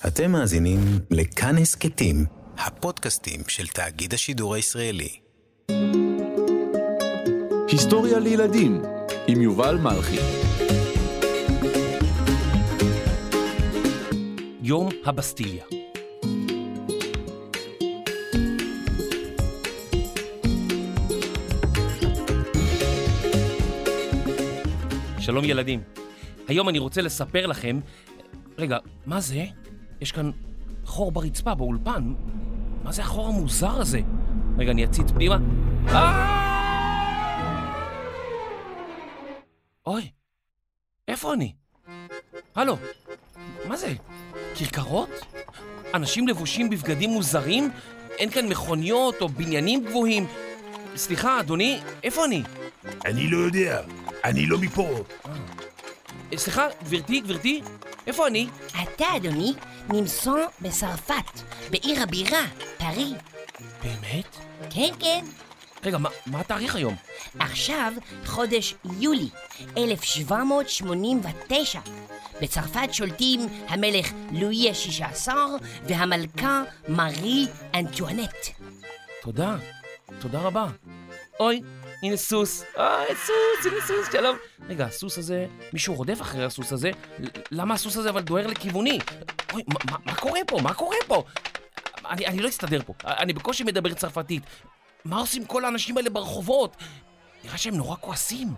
אתם מאזינים לכאן הסכתים, הפודקאסטים של תאגיד השידור הישראלי. היסטוריה לילדים עם יובל מלכי. יום הבסטיליה. שלום ילדים. היום אני רוצה לספר לכם... רגע, מה זה? יש כאן חור ברצפה, באולפן. מה זה החור המוזר הזה? רגע, אני אציץ פנימה. אה! אוי, איפה אני? הלו, מה זה? כרכרות? אנשים לבושים בבגדים מוזרים? אין כאן מכוניות או בניינים גבוהים? סליחה, אדוני, איפה אני? אני לא יודע, אני לא מפה. אה, סליחה, גברתי, גברתי, איפה אני? אתה, אדוני, נמסור בצרפת, בעיר הבירה, פארי. באמת? כן, כן. רגע, מה, מה התאריך היום? עכשיו חודש יולי 1789. בצרפת שולטים המלך לואי ה-16 והמלכה מארי אנטואנט. תודה, תודה רבה. אוי, הנה סוס. אוי, סוס, הנה סוס, שלום. רגע, הסוס הזה, מישהו רודף אחרי הסוס הזה? למה הסוס הזה אבל דוהר לכיווני? אוי, מה, מה, קורה פה? מה קורה פה? אני, אני לא אסתדר פה, אני בקושי מדבר צרפתית. מה עושים כל האנשים האלה ברחובות? נראה שהם נורא כועסים.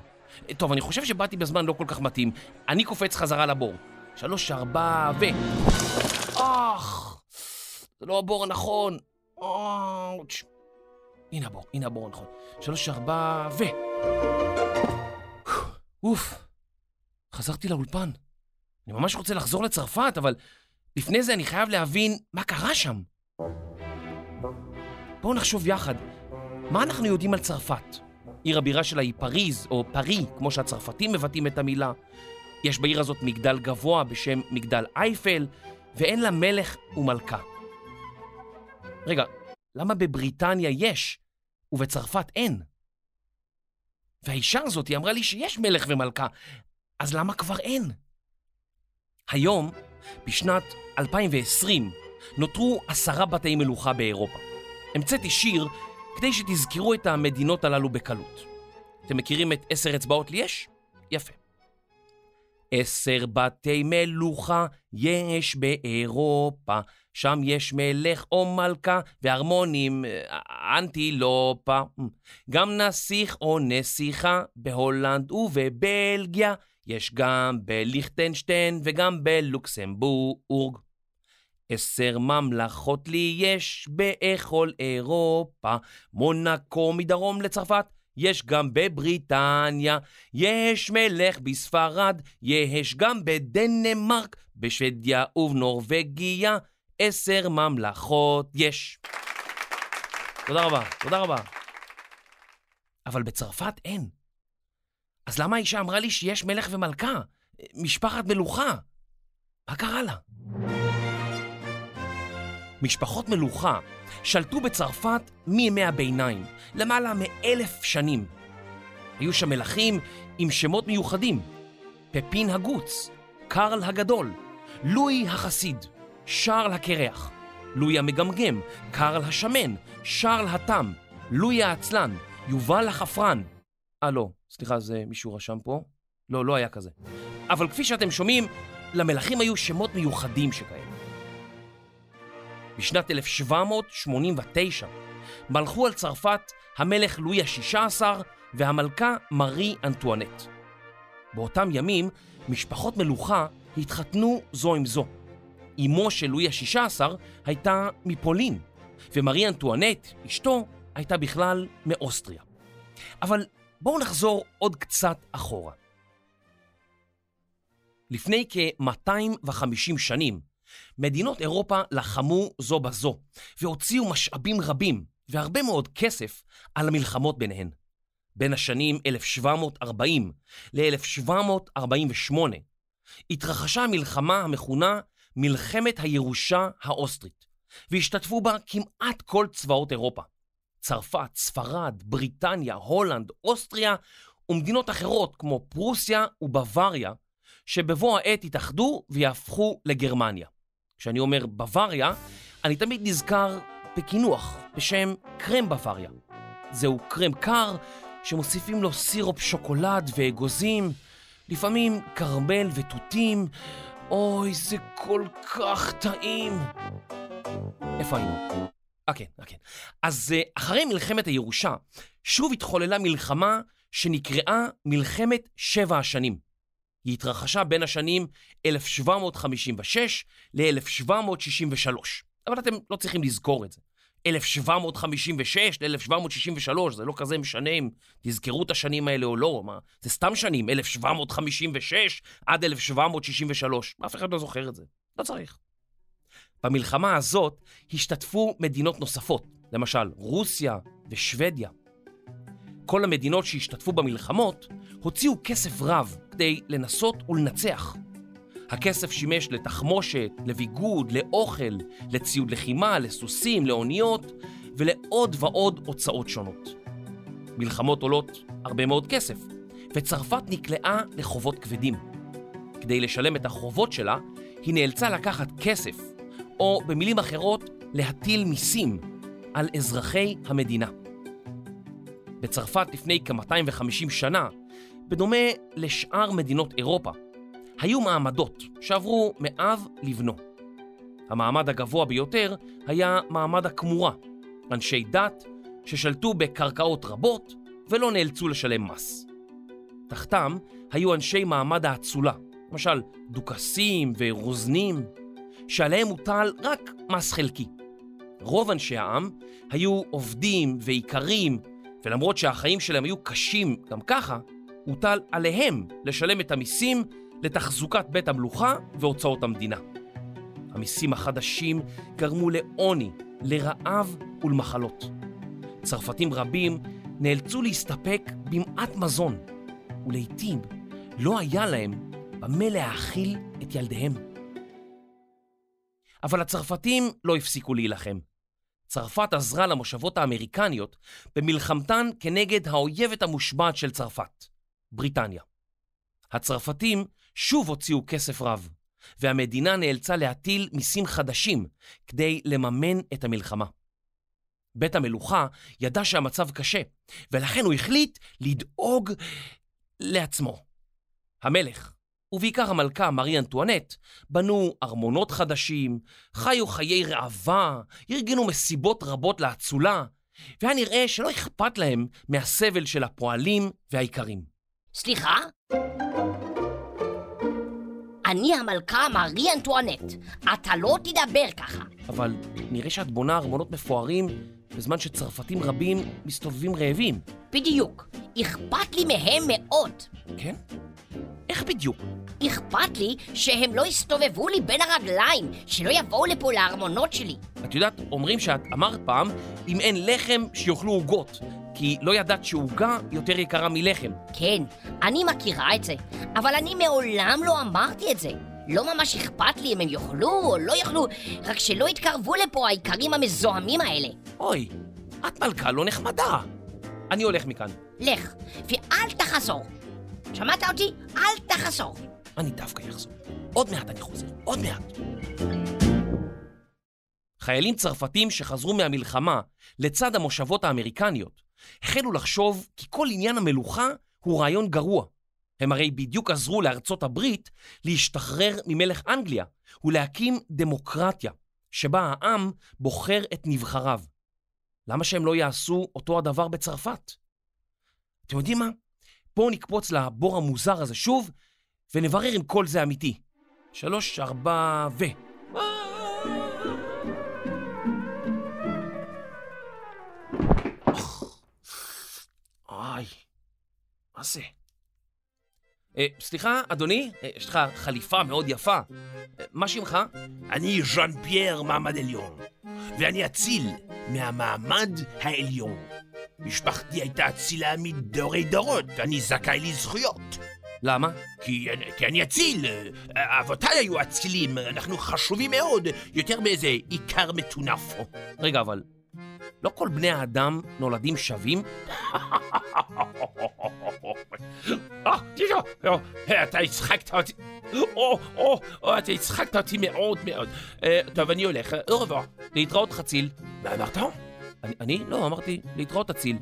טוב, אני חושב שבאתי בזמן לא כל כך מתאים. אני קופץ חזרה לבור. שלוש, ארבע, ו... אך! זה לא הבור הנכון. אוץ'. הנה הבור, הנה הבור הנכון. שלוש, ארבע, ו... אוף, חזרתי לאולפן. אני ממש רוצה לחזור לצרפת, אבל לפני זה אני חייב להבין מה קרה שם. בואו נחשוב יחד, מה אנחנו יודעים על צרפת? עיר הבירה שלה היא פריז, או פארי, כמו שהצרפתים מבטאים את המילה. יש בעיר הזאת מגדל גבוה בשם מגדל אייפל, ואין לה מלך ומלכה. רגע, למה בבריטניה יש ובצרפת אין? והאישה הזאת, היא אמרה לי שיש מלך ומלכה, אז למה כבר אין? היום, בשנת 2020, נותרו עשרה בתי מלוכה באירופה. המצאתי שיר כדי שתזכרו את המדינות הללו בקלות. אתם מכירים את עשר אצבעות לי יש? יפה. עשר בתי מלוכה יש באירופה, שם יש מלך או מלכה והרמונים אנטילופה. גם נסיך או נסיכה בהולנד ובבלגיה, יש גם בליכטנשטיין וגם בלוקסמבורג. עשר ממלכות לי יש בכל אירופה, מונקו מדרום לצרפת, יש גם בבריטניה, יש מלך בספרד, יש גם בדנמרק, בשוודיה ובנורבגיה, עשר ממלכות יש. תודה רבה, תודה רבה. אבל בצרפת אין. אז למה האישה אמרה לי שיש מלך ומלכה? משפחת מלוכה. מה קרה לה? משפחות מלוכה שלטו בצרפת מימי הביניים, למעלה מאלף שנים. היו שם מלכים עם שמות מיוחדים, פפין הגוץ, קרל הגדול, לואי החסיד, שרל הקרח, לואי המגמגם, קרל השמן, שרל התם, לואי העצלן, יובל החפרן. אה, לא, סליחה, זה מישהו רשם פה? לא, לא היה כזה. אבל כפי שאתם שומעים, למלכים היו שמות מיוחדים שכאלה. בשנת 1789 מלכו על צרפת המלך לואי ה-16 והמלכה מארי אנטואנט. באותם ימים משפחות מלוכה התחתנו זו עם זו. אמו של לואי ה-16 הייתה מפולין, ומארי אנטואנט, אשתו, הייתה בכלל מאוסטריה. אבל בואו נחזור עוד קצת אחורה. לפני כ-250 שנים, מדינות אירופה לחמו זו בזו, והוציאו משאבים רבים והרבה מאוד כסף על המלחמות ביניהן. בין השנים 1740 ל-1748 התרחשה המלחמה המכונה מלחמת הירושה האוסטרית, והשתתפו בה כמעט כל צבאות אירופה. צרפת, ספרד, בריטניה, הולנד, אוסטריה ומדינות אחרות כמו פרוסיה ובוואריה, שבבוא העת התאחדו ויהפכו לגרמניה. כשאני אומר בוואריה, אני תמיד נזכר בקינוח בשם קרם בוואריה. זהו קרם קר שמוסיפים לו סירופ שוקולד ואגוזים, לפעמים קרמל ותותים. אוי, זה כל כך טעים. איפה היינו? אה, כן, אה, כן. אז אה, אחרי מלחמת הירושה, שוב התחוללה מלחמה שנקראה מלחמת שבע השנים. היא התרחשה בין השנים 1756 ל-1763. אבל אתם לא צריכים לזכור את זה. 1756 ל-1763, זה לא כזה משנה אם תזכרו את השנים האלה או לא, מה, זה סתם שנים, 1756 עד 1763, אף אחד לא זוכר את זה, לא צריך. במלחמה הזאת השתתפו מדינות נוספות, למשל רוסיה ושוודיה. כל המדינות שהשתתפו במלחמות הוציאו כסף רב כדי לנסות ולנצח. הכסף שימש לתחמושת, לביגוד, לאוכל, לציוד לחימה, לסוסים, לאוניות ולעוד ועוד הוצאות שונות. מלחמות עולות הרבה מאוד כסף, וצרפת נקלעה לחובות כבדים. כדי לשלם את החובות שלה, היא נאלצה לקחת כסף, או במילים אחרות, להטיל מיסים על אזרחי המדינה. בצרפת לפני כ-250 שנה, בדומה לשאר מדינות אירופה, היו מעמדות שעברו מאב לבנו. המעמד הגבוה ביותר היה מעמד הכמורה, אנשי דת ששלטו בקרקעות רבות ולא נאלצו לשלם מס. תחתם היו אנשי מעמד האצולה, למשל דוכסים ורוזנים, שעליהם הוטל רק מס חלקי. רוב אנשי העם היו עובדים ואיכרים, ולמרות שהחיים שלהם היו קשים גם ככה, הוטל עליהם לשלם את המיסים לתחזוקת בית המלוכה והוצאות המדינה. המיסים החדשים גרמו לעוני, לרעב ולמחלות. צרפתים רבים נאלצו להסתפק במעט מזון, ולעיתים לא היה להם במה להאכיל את ילדיהם. אבל הצרפתים לא הפסיקו להילחם. צרפת עזרה למושבות האמריקניות במלחמתן כנגד האויבת המושבעת של צרפת, בריטניה. הצרפתים שוב הוציאו כסף רב, והמדינה נאלצה להטיל מיסים חדשים כדי לממן את המלחמה. בית המלוכה ידע שהמצב קשה, ולכן הוא החליט לדאוג לעצמו. המלך, ובעיקר המלכה מארי אנטואנט, בנו ארמונות חדשים, חיו חיי ראווה, ארגנו מסיבות רבות לאצולה, והיה נראה שלא אכפת להם מהסבל של הפועלים והאיכרים. סליחה? אני המלכה מארי אנטואנט. אתה לא תדבר ככה. אבל נראה שאת בונה ארמונות מפוארים בזמן שצרפתים רבים מסתובבים רעבים. בדיוק. אכפת לי מהם מאוד. כן? בדיוק? אכפת לי שהם לא יסתובבו לי בין הרגליים, שלא יבואו לפה לארמונות שלי. את יודעת, אומרים שאת אמרת פעם, אם אין לחם, שיאכלו עוגות. כי לא ידעת שעוגה יותר יקרה מלחם. כן, אני מכירה את זה, אבל אני מעולם לא אמרתי את זה. לא ממש אכפת לי אם הם יאכלו או לא יאכלו, רק שלא יתקרבו לפה האיכרים המזוהמים האלה. אוי, את מלכה לא נחמדה. אני הולך מכאן. לך, ואל תחזור. שמעת אותי? אל תחזור. אני דווקא אחזור. עוד מעט אני חוזר, עוד מעט. חיילים צרפתים שחזרו מהמלחמה לצד המושבות האמריקניות החלו לחשוב כי כל עניין המלוכה הוא רעיון גרוע. הם הרי בדיוק עזרו לארצות הברית להשתחרר ממלך אנגליה ולהקים דמוקרטיה, שבה העם בוחר את נבחריו. למה שהם לא יעשו אותו הדבר בצרפת? אתם יודעים מה? בואו נקפוץ לבור המוזר הזה שוב, ונברר אם כל זה אמיתי. שלוש, ארבע ו... איי, מה זה? אה, סליחה, אדוני, אה, יש לך חליפה מאוד יפה. אה, מה שמך? אני ז'אן פייר מעמד עליון, ואני אציל מהמעמד העליון. משפחתי הייתה אצילה מדורי דורות, אני זכאי לזכויות. למה? כי, כי אני אציל, אבותיי היו אצילים, אנחנו חשובים מאוד, יותר מאיזה עיקר מטונף. רגע, אבל לא כל בני האדם נולדים שווים? אתה הצחקת אותי. או, אתה הצחקת אותי מאוד מאוד. אה, טוב, אני הולך. אה, revoir. להתראות חציל. מה אמרת? אני, אני? לא, אמרתי להתראות אציל.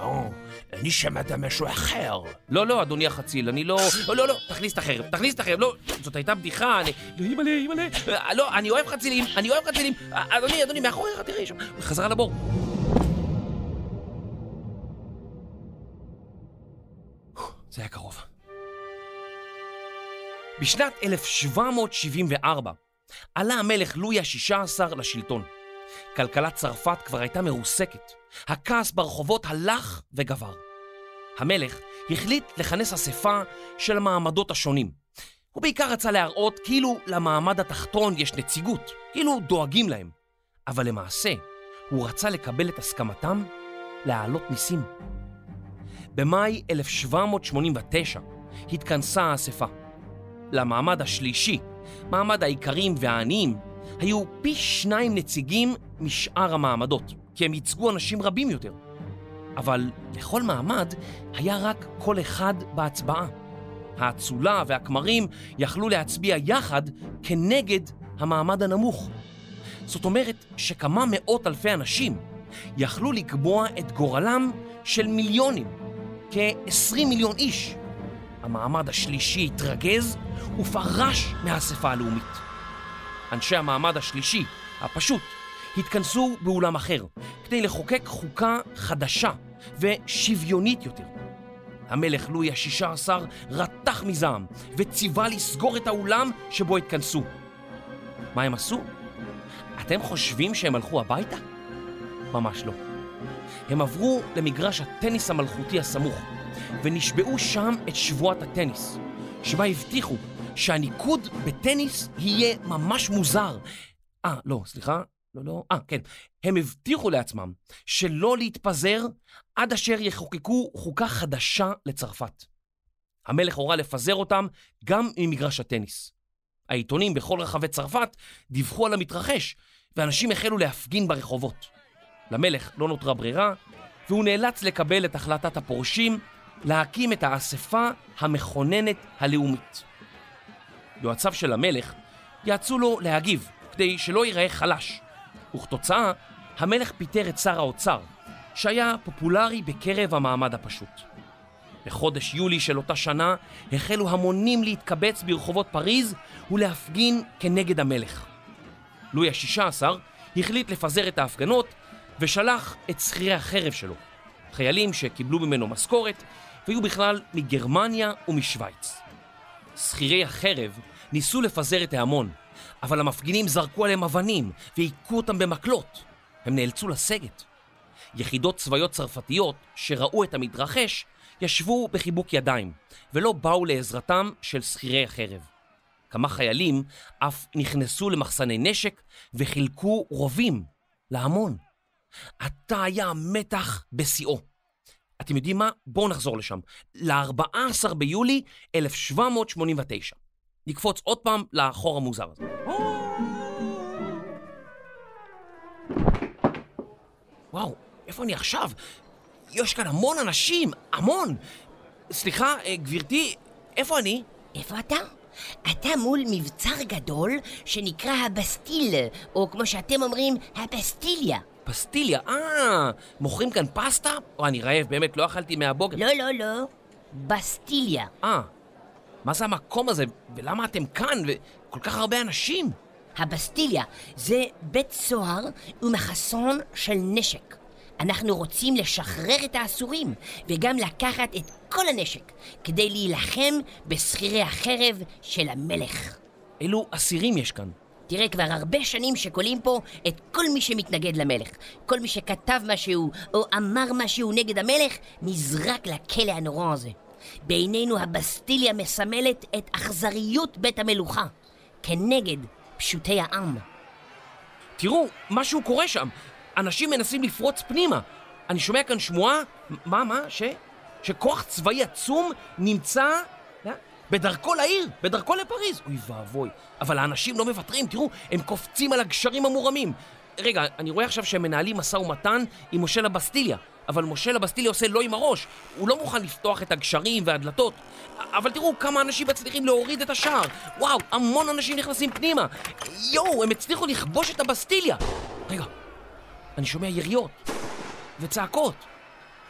או, אני שמעת משהו אחר. לא, לא, אדוני החציל, אני לא... לא, לא, לא, תכניס את החרב, תכניס את החרב, לא, זאת הייתה בדיחה, אני... לא, אימא'לה, אימא'לה. אה, לא, אני אוהב חצילים, אני אוהב חצילים. אה, אדוני, אדוני, מאחוריך, תראה שם. חזרה לבור. זה היה קרוב. בשנת 1774 עלה המלך לואי ה-16 לשלטון. כלכלת צרפת כבר הייתה מרוסקת. הכעס ברחובות הלך וגבר. המלך החליט לכנס אספה של המעמדות השונים. הוא בעיקר רצה להראות כאילו למעמד התחתון יש נציגות, כאילו דואגים להם. אבל למעשה, הוא רצה לקבל את הסכמתם להעלות מיסים. במאי 1789 התכנסה האספה. למעמד השלישי, מעמד האיכרים והעניים, היו פי שניים נציגים משאר המעמדות, כי הם ייצגו אנשים רבים יותר. אבל לכל מעמד היה רק קול אחד בהצבעה. האצולה והכמרים יכלו להצביע יחד כנגד המעמד הנמוך. זאת אומרת שכמה מאות אלפי אנשים יכלו לקבוע את גורלם של מיליונים, כ-20 מיליון איש. המעמד השלישי התרגז ופרש מהאספה הלאומית. אנשי המעמד השלישי, הפשוט, התכנסו באולם אחר כדי לחוקק חוקה חדשה ושוויונית יותר. המלך לואי ה-16 רתח מזעם וציווה לסגור את האולם שבו התכנסו. מה הם עשו? אתם חושבים שהם הלכו הביתה? ממש לא. הם עברו למגרש הטניס המלכותי הסמוך ונשבעו שם את שבועת הטניס, שבה הבטיחו שהניקוד בטניס יהיה ממש מוזר. אה, לא, סליחה, לא, לא, אה, כן. הם הבטיחו לעצמם שלא להתפזר עד אשר יחוקקו חוקה חדשה לצרפת. המלך הורה לפזר אותם גם ממגרש הטניס. העיתונים בכל רחבי צרפת דיווחו על המתרחש, ואנשים החלו להפגין ברחובות. למלך לא נותרה ברירה, והוא נאלץ לקבל את החלטת הפורשים להקים את האספה המכוננת הלאומית. יועציו של המלך יעצו לו להגיב כדי שלא ייראה חלש, וכתוצאה המלך פיטר את שר האוצר, שהיה פופולרי בקרב המעמד הפשוט. בחודש יולי של אותה שנה החלו המונים להתקבץ ברחובות פריז ולהפגין כנגד המלך. לואי ה-16 החליט לפזר את ההפגנות ושלח את שכירי החרב שלו, חיילים שקיבלו ממנו משכורת והיו בכלל מגרמניה ומשוויץ. שכירי החרב ניסו לפזר את ההמון, אבל המפגינים זרקו עליהם אבנים והיכו אותם במקלות. הם נאלצו לסגת. יחידות צבאיות צרפתיות שראו את המתרחש ישבו בחיבוק ידיים ולא באו לעזרתם של שכירי החרב. כמה חיילים אף נכנסו למחסני נשק וחילקו רובים להמון. עתה היה המתח בשיאו. אתם יודעים מה? בואו נחזור לשם. ל-14 ביולי 1789. נקפוץ עוד פעם לחור המוזר הזה. וואו, איפה אני עכשיו? יש כאן המון אנשים, המון! סליחה, אה, גברתי, איפה אני? איפה אתה? אתה מול מבצר גדול שנקרא הבסטיל, או כמו שאתם אומרים, הבסטיליה. פסטיליה, אה, מוכרים כאן פסטה? או, אני רעב, באמת, לא אכלתי מהבוקר. לא, לא, לא. בסטיליה. אה, מה זה המקום הזה? ולמה אתם כאן? וכל כך הרבה אנשים? הבסטיליה זה בית סוהר ומחסון של נשק. אנחנו רוצים לשחרר את האסורים וגם לקחת את כל הנשק כדי להילחם בשכירי החרב של המלך. אילו אסירים יש כאן? תראה, כבר הרבה שנים שכולאים פה את כל מי שמתנגד למלך. כל מי שכתב משהו או אמר משהו נגד המלך, נזרק לכלא הנורא הזה. בעינינו הבסטיליה מסמלת את אכזריות בית המלוכה, כנגד פשוטי העם. תראו, משהו קורה שם. אנשים מנסים לפרוץ פנימה. אני שומע כאן שמועה, מה, מה, ש... שכוח צבאי עצום נמצא בדרכו לעיר, בדרכו לפריז. אוי ואבוי. אבל האנשים לא מוותרים, תראו, הם קופצים על הגשרים המורמים. רגע, אני רואה עכשיו שהם מנהלים משא ומתן עם מושל הבסטיליה, אבל מושל הבסטיליה עושה לא עם הראש. הוא לא מוכן לפתוח את הגשרים והדלתות. אבל תראו כמה אנשים מצליחים להוריד את השער. וואו, המון אנשים נכנסים פנימה. יואו, הם הצליחו לכבוש את הבסטיליה. רגע, אני שומע יריות וצעקות.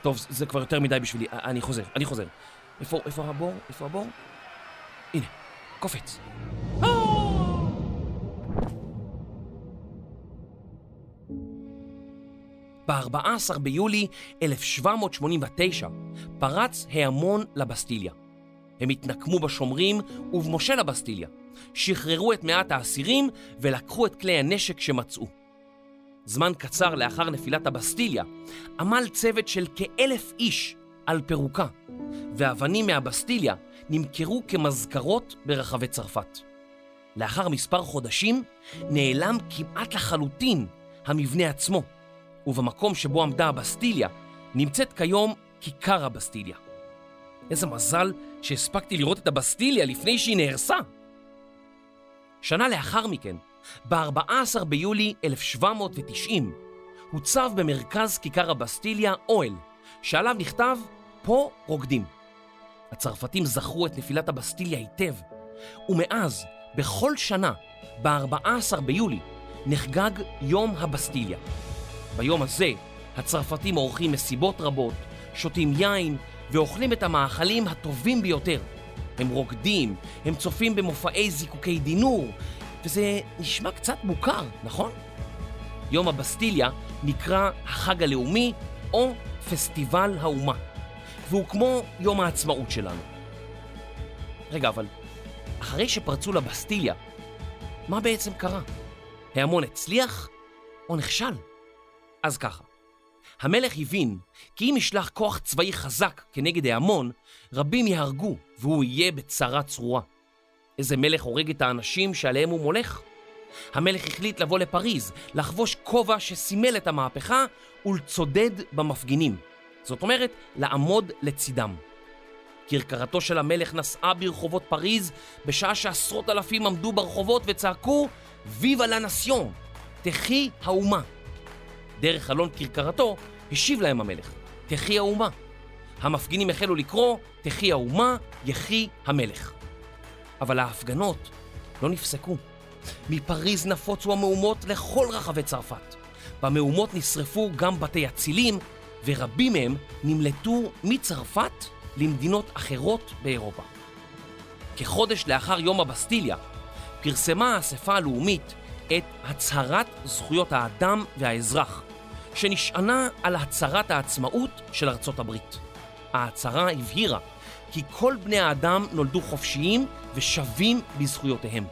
טוב, זה כבר יותר מדי בשבילי. אני חוזר, אני חוזר. איפה, איפה הבור? איפה הבור? קופץ. ב-14 ביולי 1789 פרץ ההמון לבסטיליה. הם התנקמו בשומרים ובמושל הבסטיליה, שחררו את מעט האסירים ולקחו את כלי הנשק שמצאו. זמן קצר לאחר נפילת הבסטיליה עמל צוות של כאלף איש על פירוקה, ואבנים מהבסטיליה נמכרו כמזכרות ברחבי צרפת. לאחר מספר חודשים נעלם כמעט לחלוטין המבנה עצמו, ובמקום שבו עמדה הבסטיליה נמצאת כיום כיכר הבסטיליה. איזה מזל שהספקתי לראות את הבסטיליה לפני שהיא נהרסה. שנה לאחר מכן, ב-14 ביולי 1790, הוצב במרכז כיכר הבסטיליה אוהל, שעליו נכתב פה רוקדים. הצרפתים זכרו את נפילת הבסטיליה היטב, ומאז, בכל שנה, ב-14 ביולי, נחגג יום הבסטיליה. ביום הזה, הצרפתים עורכים מסיבות רבות, שותים יין ואוכלים את המאכלים הטובים ביותר. הם רוקדים, הם צופים במופעי זיקוקי דינור, וזה נשמע קצת מוכר, נכון? יום הבסטיליה נקרא החג הלאומי או פסטיבל האומה, והוא כמו יום העצמאות שלנו. רגע, אבל אחרי שפרצו לבסטיליה, מה בעצם קרה? ההמון הצליח או נכשל? אז ככה, המלך הבין כי אם ישלח כוח צבאי חזק כנגד ההמון, רבים יהרגו והוא יהיה בצרה צרורה. איזה מלך הורג את האנשים שעליהם הוא מולך? המלך החליט לבוא לפריז, לחבוש כובע שסימל את המהפכה ולצודד במפגינים. זאת אומרת, לעמוד לצידם. כרכרתו של המלך נסעה ברחובות פריז בשעה שעשרות אלפים עמדו ברחובות וצעקו ויבה לה נסיון, תחי האומה. דרך חלון כרכרתו השיב להם המלך, תחי האומה. המפגינים החלו לקרוא, תחי האומה, יחי המלך. אבל ההפגנות לא נפסקו. מפריז נפוצו המהומות לכל רחבי צרפת. במהומות נשרפו גם בתי אצילים, ורבים מהם נמלטו מצרפת למדינות אחרות באירופה. כחודש לאחר יום הבסטיליה, פרסמה האספה הלאומית את הצהרת זכויות האדם והאזרח, שנשענה על הצהרת העצמאות של ארצות הברית. ההצהרה הבהירה כי כל בני האדם נולדו חופשיים ושווים בזכויותיהם.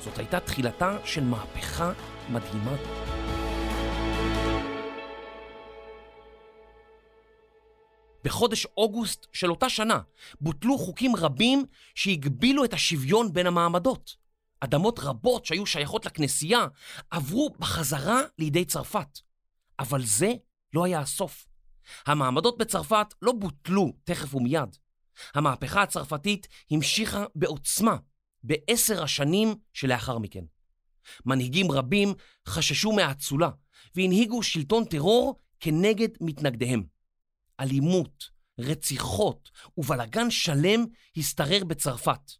זאת הייתה תחילתה של מהפכה מדהימה. בחודש אוגוסט של אותה שנה בוטלו חוקים רבים שהגבילו את השוויון בין המעמדות. אדמות רבות שהיו שייכות לכנסייה עברו בחזרה לידי צרפת. אבל זה לא היה הסוף. המעמדות בצרפת לא בוטלו תכף ומיד. המהפכה הצרפתית המשיכה בעוצמה בעשר השנים שלאחר מכן. מנהיגים רבים חששו מהאצולה והנהיגו שלטון טרור כנגד מתנגדיהם. אלימות, רציחות ובלגן שלם השתרר בצרפת,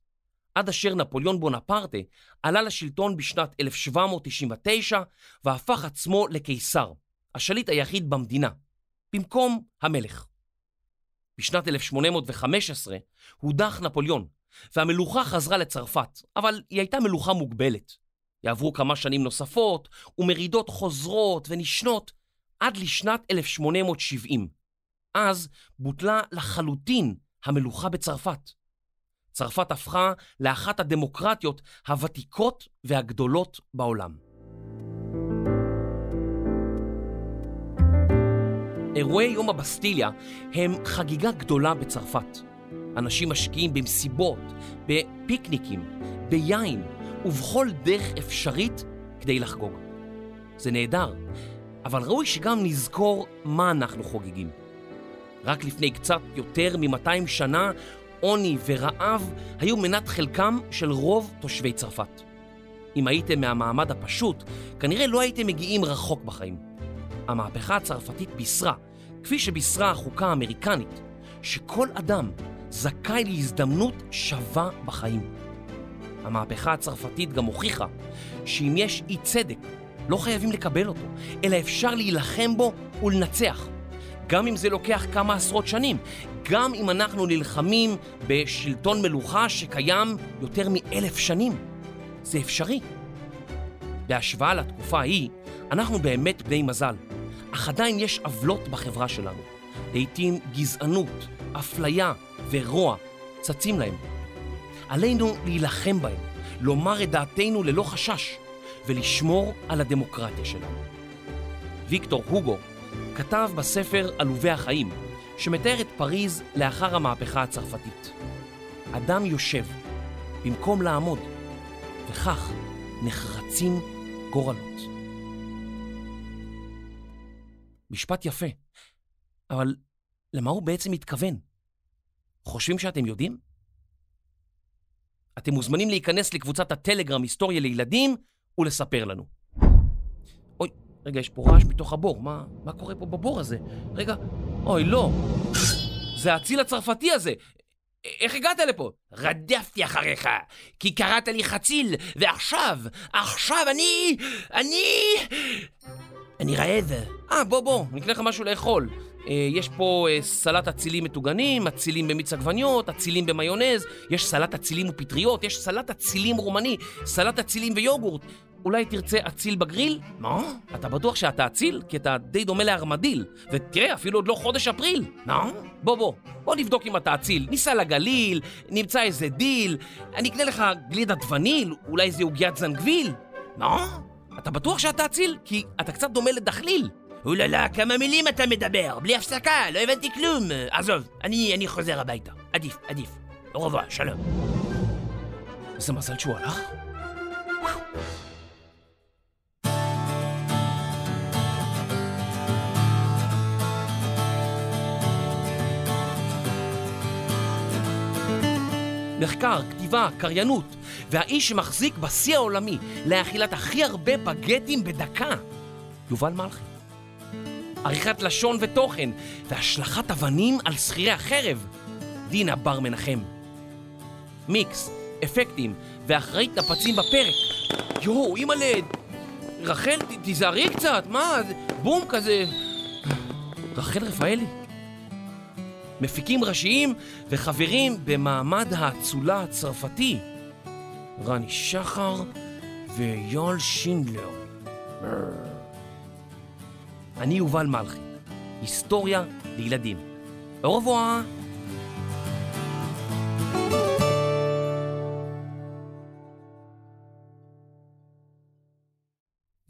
עד אשר נפוליאון בונפרטה עלה לשלטון בשנת 1799 והפך עצמו לקיסר, השליט היחיד במדינה, במקום המלך. בשנת 1815 הודח נפוליאון, והמלוכה חזרה לצרפת, אבל היא הייתה מלוכה מוגבלת. יעברו כמה שנים נוספות, ומרידות חוזרות ונשנות עד לשנת 1870. אז בוטלה לחלוטין המלוכה בצרפת. צרפת הפכה לאחת הדמוקרטיות הוותיקות והגדולות בעולם. אירועי יום הבסטיליה הם חגיגה גדולה בצרפת. אנשים משקיעים במסיבות, בפיקניקים, ביין ובכל דרך אפשרית כדי לחגוג. זה נהדר, אבל ראוי שגם נזכור מה אנחנו חוגגים. רק לפני קצת יותר מ-200 שנה, עוני ורעב היו מנת חלקם של רוב תושבי צרפת. אם הייתם מהמעמד הפשוט, כנראה לא הייתם מגיעים רחוק בחיים. המהפכה הצרפתית בישרה, כפי שבישרה החוקה האמריקנית, שכל אדם זכאי להזדמנות שווה בחיים. המהפכה הצרפתית גם הוכיחה שאם יש אי צדק, לא חייבים לקבל אותו, אלא אפשר להילחם בו ולנצח. גם אם זה לוקח כמה עשרות שנים, גם אם אנחנו נלחמים בשלטון מלוכה שקיים יותר מאלף שנים. זה אפשרי. בהשוואה לתקופה ההיא, אנחנו באמת בני מזל, אך עדיין יש עוולות בחברה שלנו. לעתים גזענות, אפליה ורוע צצים להם. עלינו להילחם בהם, לומר את דעתנו ללא חשש, ולשמור על הדמוקרטיה שלנו. ויקטור הוגו כתב בספר עלובי החיים, שמתאר את פריז לאחר המהפכה הצרפתית. אדם יושב במקום לעמוד, וכך נחרצים גורלות. משפט יפה, אבל למה הוא בעצם מתכוון? חושבים שאתם יודעים? אתם מוזמנים להיכנס לקבוצת הטלגרם היסטוריה לילדים ולספר לנו. רגע, יש פה רעש מתוך הבור, מה, מה קורה פה בבור הזה? רגע, אוי, לא. זה האציל הצרפתי הזה. איך הגעת לפה? רדפתי אחריך, כי קראת לי חציל, ועכשיו, עכשיו אני... אני... אני רעב. אה, בוא, בוא, נקנה לך משהו לאכול. אה, יש פה אה, סלט אצילים מטוגנים, אצילים במיץ עגבניות, אצילים במיונז, יש סלט אצילים ופטריות, יש סלט אצילים רומני, סלט אצילים ויוגורט. אולי תרצה אציל בגריל? מה? אתה בטוח שאתה אציל? כי אתה די דומה לארמדיל. ותראה, אפילו עוד לא חודש אפריל. מה? בוא, בוא, בוא נבדוק אם אתה אציל. ניסע לגליל, נמצא איזה דיל, אני אקנה לך גלידת וניל, אולי איזה עוגיית זנגוויל. מה? אתה בטוח שאתה אציל? כי אתה קצת דומה לדחליל. oh là là, כמה מילים אתה מדבר, בלי הפסקה, לא הבנתי כלום. עזוב, אני, אני חוזר הביתה. עדיף, עדיף. Au revoir, שלום. איזה מזל שהוא הלך. מחקר, כתיבה, קריינות, והאיש שמחזיק בשיא העולמי לאכילת הכי הרבה בגטים בדקה, יובל מלכי. עריכת לשון ותוכן, והשלכת אבנים על שכירי החרב, דינה בר מנחם. מיקס, אפקטים, ואחראית נפצים בפרק. יואו, אימא'לה, רחל, תיזהרי קצת, מה, בום כזה. רחל רפאלי. מפיקים ראשיים וחברים במעמד האצולה הצרפתי. רני שחר ויואל שינדלר. אני יובל מלכי, היסטוריה לילדים. au revoir.